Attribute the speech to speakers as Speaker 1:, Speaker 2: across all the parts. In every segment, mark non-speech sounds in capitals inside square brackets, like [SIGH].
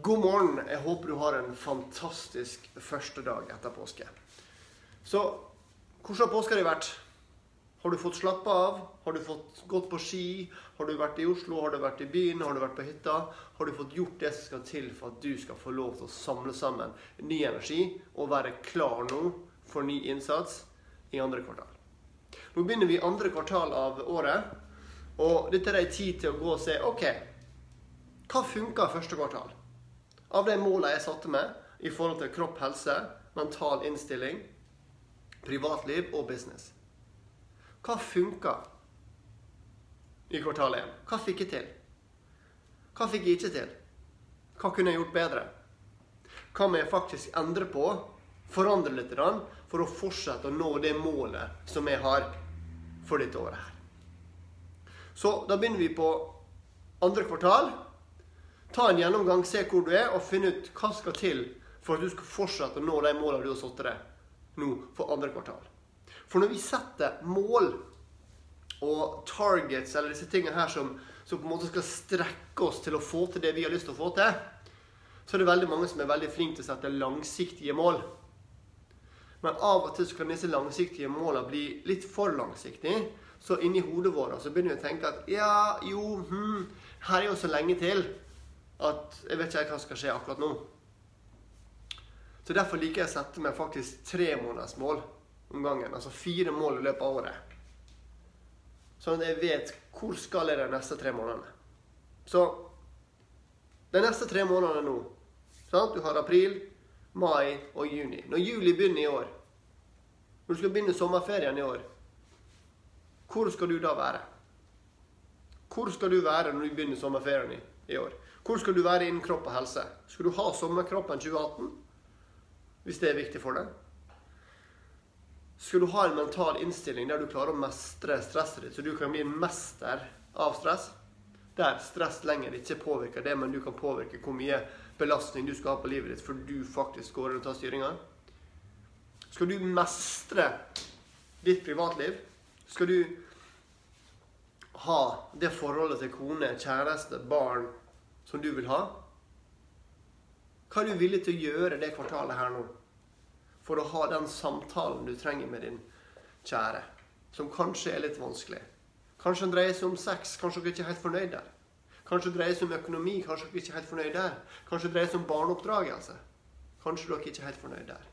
Speaker 1: God morgen. Jeg håper du har en fantastisk første dag etter påske. Så hvordan har påska di vært? Har du fått slappe av? Har du fått gått på ski? Har du vært i Oslo? Har du vært i byen? Har du vært på hytta? Har du fått gjort det som skal til for at du skal få lov til å samle sammen ny energi og være klar nå for ny innsats i andre kvartal? Nå begynner vi andre kvartal av året, og dette er tid til å gå og se OK, hva funka første kvartal? Av de målene jeg satte meg i forhold til kropp, helse, mental innstilling, privatliv og business. Hva funka i kvartal 1? Hva fikk jeg til? Hva fikk jeg ikke til? Hva kunne jeg gjort bedre? Hva må jeg faktisk endre på, forandre litt, for å fortsette å nå det målet som jeg har for dette året her? Så da begynner vi på andre kvartal. Ta en gjennomgang, se hvor du er, og finne ut hva skal til for at du skal fortsette å nå de målene du har satt deg nå for andre kvartal. For når vi setter mål og targets, eller disse tingene her som, som, på en måte skal strekke oss til å få til det vi har lyst til å få til, så er det veldig mange som er veldig flinke til å sette langsiktige mål. Men av og til så kan disse langsiktige målene bli litt for langsiktige. Så inni hodet vårt så begynner vi å tenke at ja, jo, hm, her er jo så lenge til at jeg vet ikke hva som skal skje akkurat nå. Så Derfor liker jeg å sette meg faktisk tre måneders mål om gangen. Altså fire mål i løpet av året. Sånn at jeg vet hvor skal jeg de neste tre månedene. Så de neste tre månedene nå sant? Du har april, mai og juni. Når juli begynner i år, når du skal begynne sommerferien i år, hvor skal du da være? Hvor skal du være når du begynner sommerferien i, år? Hvor skal du være innen kropp og helse? Skal du ha sommerkroppen 2018? Hvis det er viktig for deg. Skal du ha en mental innstilling der du klarer å mestre stresset ditt, så du kan bli en mester av stress, der stress lenger ikke påvirker det, men du kan påvirke hvor mye belastning du skal ha på livet ditt, for du faktisk går og tar styringa. Skal du mestre ditt privatliv, skal du ha det forholdet til kone, kjæreste, barn som du vil ha, hva er du villig til å gjøre det kvartalet her nå? for å ha den samtalen du trenger med din kjære, som kanskje er litt vanskelig. Kanskje den dreier seg om sex, kanskje dere ikke er helt fornøyd der. Kanskje det dreier seg om økonomi, kanskje dere ikke er helt fornøyd der. Kanskje det dreier seg om barneoppdragelse. Kanskje dere ikke er helt fornøyd der.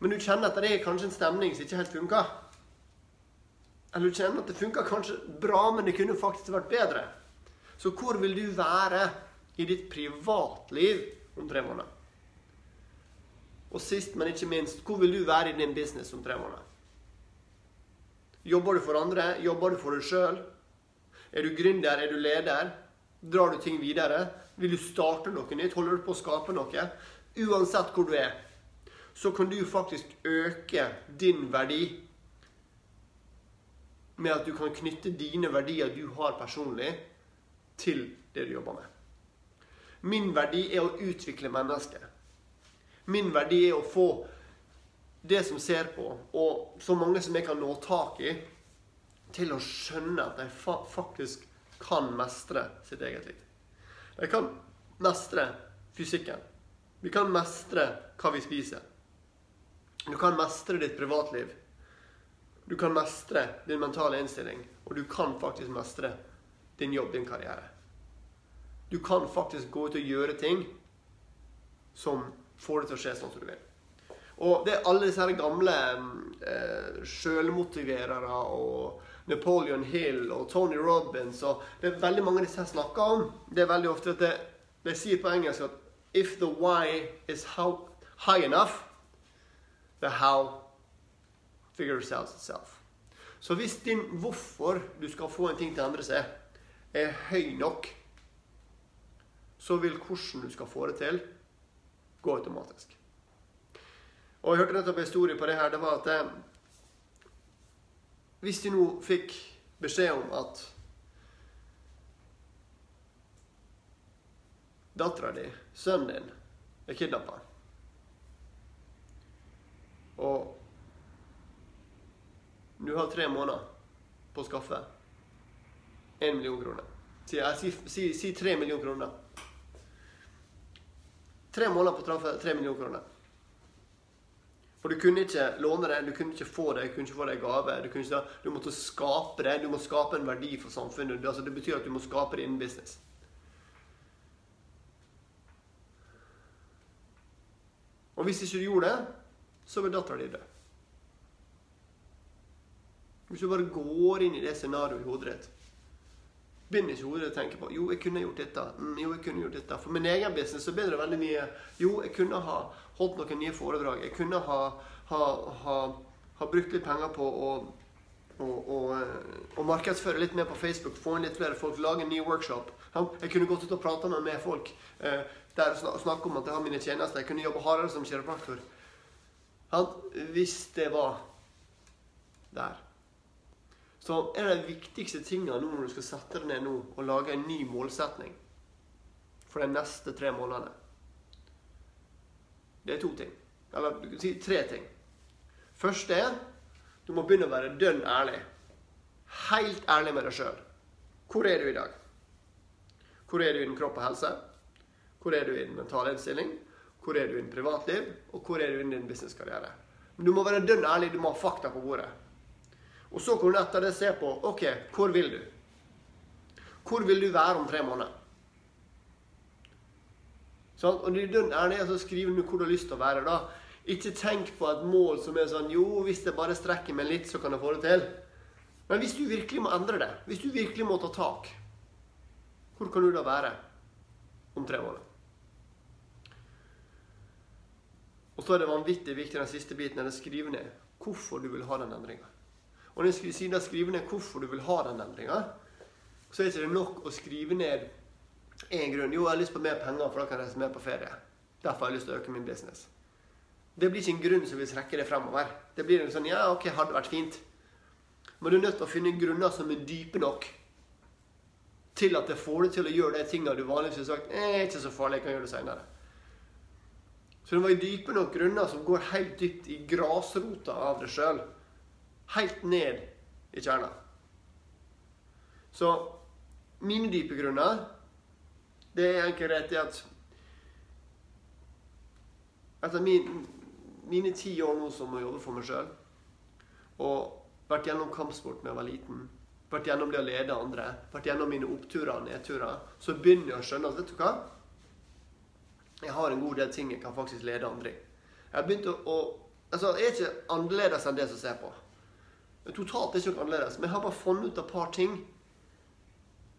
Speaker 1: Men du kjenner at det er kanskje en stemning som ikke helt funker. Eller du kjenner at det funker kanskje bra, men det kunne faktisk vært bedre. Så hvor vil du være i ditt privatliv om tre måneder? Og sist, men ikke minst, hvor vil du være i din business om tre måneder? Jobber du for andre? Jobber du for deg sjøl? Er du gründer? Er du leder? Drar du ting videre? Vil du starte noe nytt? Holder du på å skape noe? Uansett hvor du er, så kan du faktisk øke din verdi med at du kan knytte dine verdier du har personlig, til det du jobber med. Min verdi er å utvikle mennesket. Min verdi er å få det som ser på, og så mange som jeg kan nå tak i, til å skjønne at de faktisk kan mestre sitt eget liv. De kan mestre fysikken. Vi kan mestre hva vi spiser. Du kan mestre ditt privatliv. Du kan mestre din mentale innstilling. Og du kan faktisk mestre din jobb, din karriere. Du kan faktisk gå ut og gjøre ting som får det til å skje sånn som du vil. Og det er alle disse her gamle eh, sjølmotiverere og Napoleon Hill og Tony Robins og Det er veldig mange av disse jeg snakker om. Det er veldig ofte at det, de sier på engelsk at If the why is how, high enough, the how figures out itself. Så hvis din hvorfor du skal få en ting til å endre seg, er høy nok, så vil hvordan du skal få det til, gå automatisk. Og Jeg hørte nettopp en historie på det her. Det var at eh, hvis de nå fikk beskjed om at dattera di, sønnen din, er kidnappa Og du har tre måneder på å skaffe én million kroner. Si, si, si, si 3 millioner kroner tre måneder på å treffe 3 millioner kroner. For du kunne ikke låne det, du kunne ikke få det, du kunne ikke få det i gave. Du, ikke, du måtte skape det. Du må skape en verdi for samfunnet. Altså, det betyr at du må skape det innen business. Og hvis ikke du gjorde det, så vil dattera di dø. Hvis du bare går inn i det scenarioet i hodet ditt begynner ikke hodet å tenke på jo, jeg kunne gjort dette. Mm, jo, jeg kunne gjort dette. For min egen business så ble det veldig mye jo, jeg kunne ha holdt noen nye foredrag. Jeg kunne ha, ha, ha, ha brukt litt penger på å og, eh, markedsføre litt mer på Facebook, få inn litt flere folk, lage en ny workshop. Jeg kunne gått ut og prata med, med folk eh, der og snakke om at jeg har mine tjenester. Jeg kunne jobbe hardere som kiropraktor. Hvis det var der. Så en av de viktigste tingene nå når du skal sette deg ned nå og lage en ny målsetning for de neste tre månedene Det er to ting. Eller du kan si tre ting. Første er du må begynne å være dønn ærlig. Helt ærlig med deg sjøl. Hvor er du i dag? Hvor er du innen kropp og helse? Hvor er du innen mental innstilling? Hvor er du innen privatliv? Og hvor er du innen din businesskarriere? Men du må være dønn ærlig. Du må ha fakta på bordet. Og så kan du etter det se på OK, hvor vil du? Hvor vil du være om tre måneder? Sånn? Og det er ærlig, så skriver du hvor du har lyst til å være. da. Ikke tenk på et mål som er sånn Jo, hvis jeg bare strekker meg litt, så kan jeg få det til. Men hvis du virkelig må endre det, hvis du virkelig må ta tak, hvor kan du da være om tre måneder? Og så er det vanvittig viktig den siste biten, er å skrive ned hvorfor du vil ha den endringa. Og når jeg sier jeg skriver ned hvorfor du vil ha den endringa, så er det ikke nok å skrive ned én grunn. Jo, jeg har lyst på mer penger, for da kan jeg reise mer på ferie. Derfor har jeg lyst til å øke min business. Det blir ikke en grunn som vil trekke det fremover. Det blir en sånn Ja, OK, hadde vært fint. Men du er nødt til å finne grunner som er dype nok til at det får deg til å gjøre de tingene du vanligvis har sagt eh, ikke så farlig, jeg kan gjøre det seinere. Så det må være dype nok grunner som går helt dypt i grasrota av deg sjøl helt ned i kjerna. Så mine dype grunner, det er enkelt rett i at etter min, mine ti år nå som å jobbe for meg sjøl, og vært gjennom kampsport da jeg var liten, vært gjennom det å lede andre, vært gjennom mine oppturer og nedturer, så begynner jeg å skjønne at vet du hva? Jeg har en god del ting jeg kan faktisk lede andre i. Jeg har begynt å, å altså, Jeg er ikke annerledes enn det som ser på. Totalt ikke noe annerledes. Men jeg har bare funnet ut et par ting,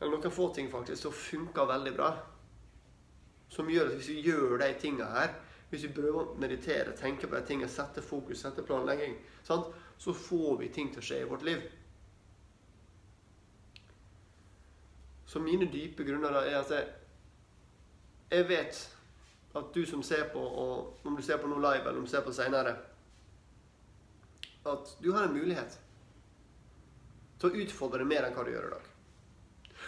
Speaker 1: eller noen få ting faktisk, som funker veldig bra. Som gjør at hvis vi gjør de tingene her, hvis vi prøver å meditere, tenke på de tingene, sette fokus, sette planlegging, sant? så får vi ting til å skje i vårt liv. Så mine dype grunner er at jeg, jeg vet at du som ser på, og om du ser på noe live eller om du ser på seinere, at du har en mulighet til å utfordre mer enn hva du gjør i dag.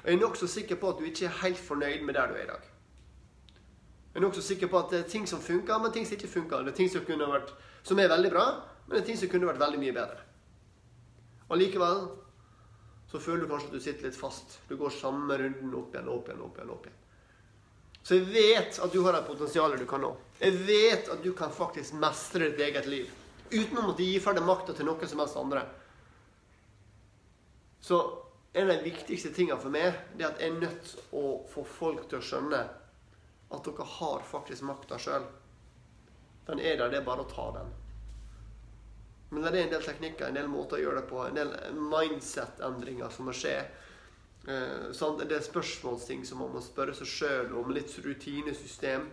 Speaker 1: Og Jeg er nokså sikker på at du ikke er helt fornøyd med der du er i dag. Jeg er nokså sikker på at det er ting som funker, men ting som ikke funker. Det er ting som, vært, som er veldig bra, men det er ting som kunne vært veldig mye bedre. Og likevel så føler du kanskje at du sitter litt fast. Du går samme runden opp igjen, opp igjen, opp igjen. opp igjen. Så jeg vet at du har et potensial du kan nå. Jeg vet at du kan faktisk mestre ditt eget liv. Uten å måtte gi fra deg makta til noen som helst andre. Så en av de viktigste tingene for meg det er at jeg er nødt til å få folk til å skjønne at dere har faktisk makta sjøl. Den er der, det er bare å ta den. Men det er en del teknikker, en del måter å gjøre det på, en del mindset-endringer som må skje. Sånn, det er spørsmålsting som man må spørre seg sjøl om, litt rutinesystem.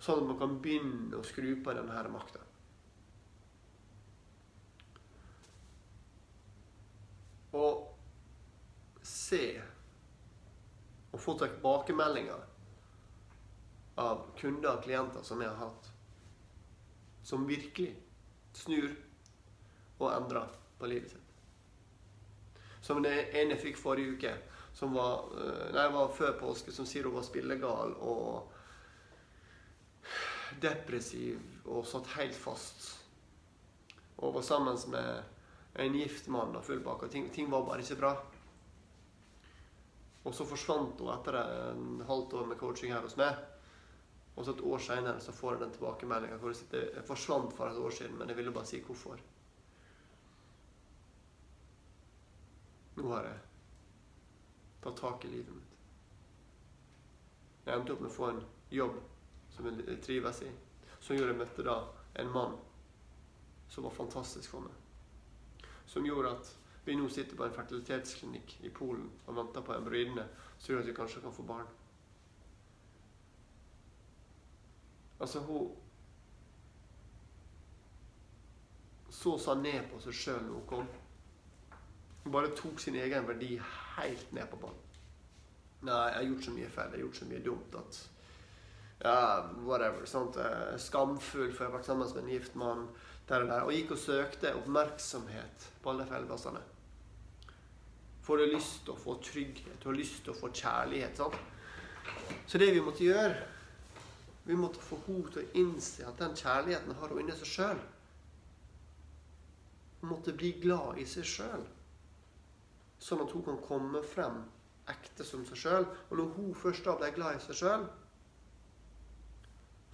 Speaker 1: Sånn at man kan begynne å skru på denne makta. Å se og få tilbakemeldinger av kunder og klienter som jeg har hatt, som virkelig snur og endrer på livet sitt. Som det ene jeg fikk forrige uke, som var, eh, nei, var før påske, som sier hun var spillegal og depressiv og satt helt fast. Og var sammen med en gift mann og full pakke. Ting, ting var bare ikke bra. Og så forsvant hun etter en halvt år med coaching her hos meg. Og så et år seinere så får jeg den tilbakemeldinga hvor Jeg forsvant for et år siden, men jeg ville bare si hvorfor. Nå har jeg tatt tak i livet mitt. Jeg endte opp med å få en jobb som jeg trives i. Som gjorde jeg møtte da en mann som var fantastisk for meg. Som gjorde at vi nå sitter på en fertilitetsklinikk i Polen og venter på embryodene, som gjør at vi kanskje kan få barn. Altså, hun så seg ned på seg sjøl når hun kom. Hun bare tok sin egen verdi helt ned på ballen. Nei, jeg har gjort så mye feil, jeg har gjort så mye dumt at Ja, whatever. sant? Skamfull for jeg har vært sammen med en gift mann. Der og, der, og gikk og søkte oppmerksomhet på alle feilplassene. For du lyst til å få trygghet, du har lyst til å få kjærlighet. sant? Så det vi måtte gjøre Vi måtte få henne til å innse at den kjærligheten har hun inni seg sjøl. Hun måtte bli glad i seg sjøl. Sånn at hun kan komme frem ekte som seg sjøl. Og når hun først da ble glad i seg sjøl,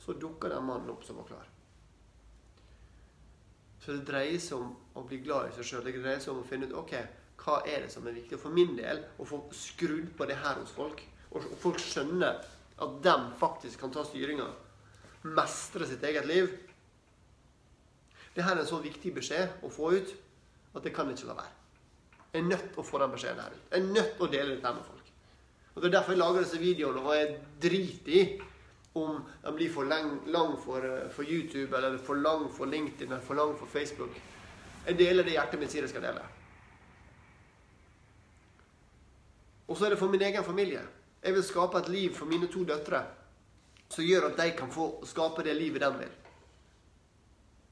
Speaker 1: så dukka den mannen opp som var klar. Så det dreier seg om å bli glad i seg sjøl. Det dreier seg om å finne ut ok, hva er det som er viktig. For min del å få skrudd på det her hos folk. Og folk skjønner at de faktisk kan ta styringa. Mestre sitt eget liv. Det her er en så viktig beskjed å få ut at det kan ikke la være. Jeg er nødt til å få den beskjeden her ut. Jeg er nødt til å dele dette med folk. Og Det er derfor jeg lager disse videoene, og jeg driter i om den blir for lang, lang for, eh, for, YouTube, eller for lang for LinkedIn, eller for lang for Facebook. Jeg deler det hjertet mitt sier jeg skal dele. Og så er det for min egen familie. Jeg vil skape et liv for mine to døtre som gjør at de kan få skape det livet de vil.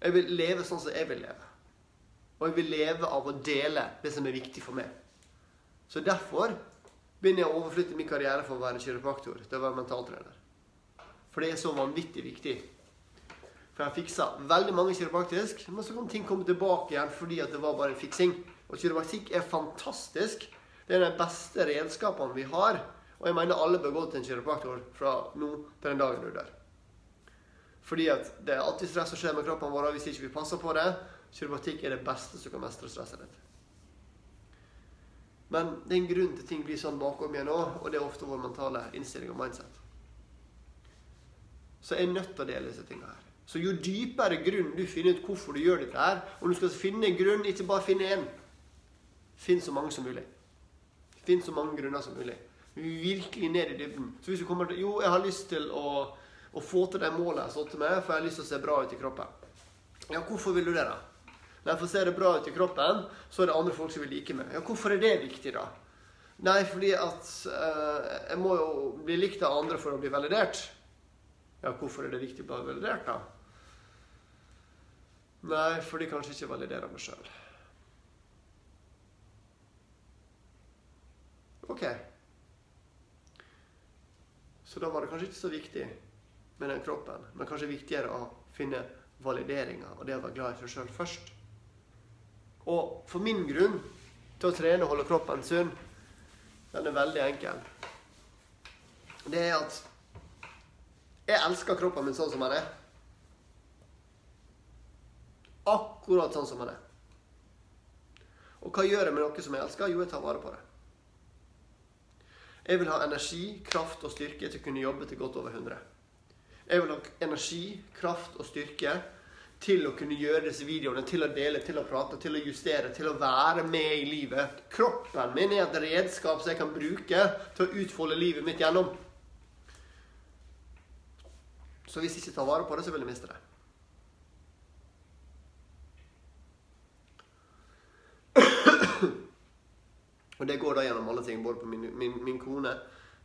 Speaker 1: Jeg vil leve sånn som jeg vil leve. Og jeg vil leve av å dele det som er viktig for meg. Så derfor begynner jeg å overflytte min karriere for å være kiropraktor til å være mentaltrener. For det er så vanvittig viktig. For jeg fiksa veldig mange kiropraktisk, men så kan ting komme tilbake igjen fordi at det var bare en fiksing. Og kiropraktikk er fantastisk. Det er de beste redskapene vi har. Og jeg mener alle bør gå til en kiropraktor fra nå til den dagen du dør. Fordi at det er alltid stress som skjer med kroppen vår hvis ikke vi passer på det. Kiropraktikk er det beste som kan mestre stresset ditt. Men det er en grunn til ting blir sånn bakom igjen òg, og det er ofte vår mentale innstilling og mindset. Så er jeg nødt til å dele disse tingene her. Så jo dypere grunn du finner ut hvorfor du gjør dette her, og du skal finne en grunn, ikke bare finne én Finn så mange som mulig. Finn så mange grunner som mulig. Virkelig ned i dybden. Så hvis du kommer til Jo, jeg har lyst til å, å få til de målene jeg har satt meg, for jeg har lyst til å se bra ut i kroppen. Ja, hvorfor vil du det, da? Nei, for ser det bra ut i kroppen, så er det andre folk som vil like meg. Ja, hvorfor er det viktig, da? Nei, fordi at uh, jeg må jo bli likt av andre for å bli validert. Ja, hvorfor er det viktig å bli validert, da? Nei, fordi kanskje ikke validerer meg sjøl. Ok. Så da var det kanskje ikke så viktig med den kroppen, men kanskje viktigere å finne valideringa og det å være glad i seg sjøl først. Og for min grunn til å trene og holde kroppen sunn, den er veldig enkel. Det er at jeg elsker kroppen min sånn som den er. Akkurat sånn som den er. Og hva gjør jeg med noe som jeg elsker? Jo, jeg tar vare på det. Jeg vil ha energi, kraft og styrke til å kunne jobbe til godt over 100. Jeg vil ha energi, kraft og styrke til å kunne gjøre disse videoene, til å dele, til å prate, til å justere, til å være med i livet. Kroppen min er et redskap som jeg kan bruke til å utfolde livet mitt gjennom. Så hvis jeg ikke tar vare på det, så vil jeg miste det. [CLEARS THROAT] Og det går da gjennom alle ting, både på min, min, min kone,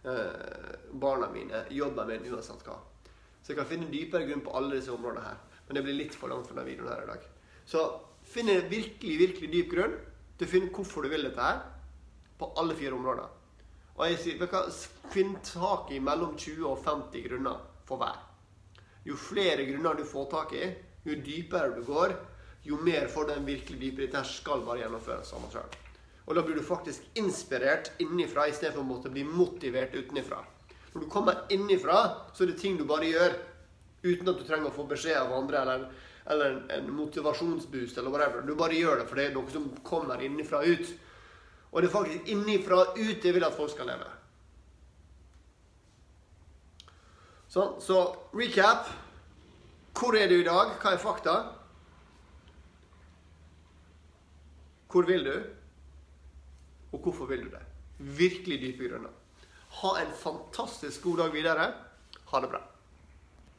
Speaker 1: eh, barna mine, jobben min, uansett hva. Så jeg kan finne dypere grunn på alle disse områdene her. Men det blir litt for langt for denne videoen her i dag. Så finn en virkelig, virkelig dyp grunn til å finne hvorfor du vil dette her, på alle fire områder. Og jeg sier, hva, Finn tak i mellom 20 og 50 grunner for hver. Jo flere grunner du får tak i, jo dypere du går, jo mer får du en virkelig dypere Dette skal bare gjennomføres av meg sjøl. Og da blir du faktisk inspirert innenfra istedenfor å måtte bli motivert utenifra. Når du kommer innifra, så er det ting du bare gjør uten at du trenger å få beskjed av andre eller, eller en, en motivasjonsboost eller whatever. Du bare gjør det, for det er noe som kommer innifra ut. Og det er faktisk innifra ut jeg vil at folk skal leve. Sånn, så recap. Hvor er du i dag? Hva er fakta? Hvor vil du? Og hvorfor vil du det? Virkelig dype grunner. Ha en fantastisk god dag videre. Ha det bra.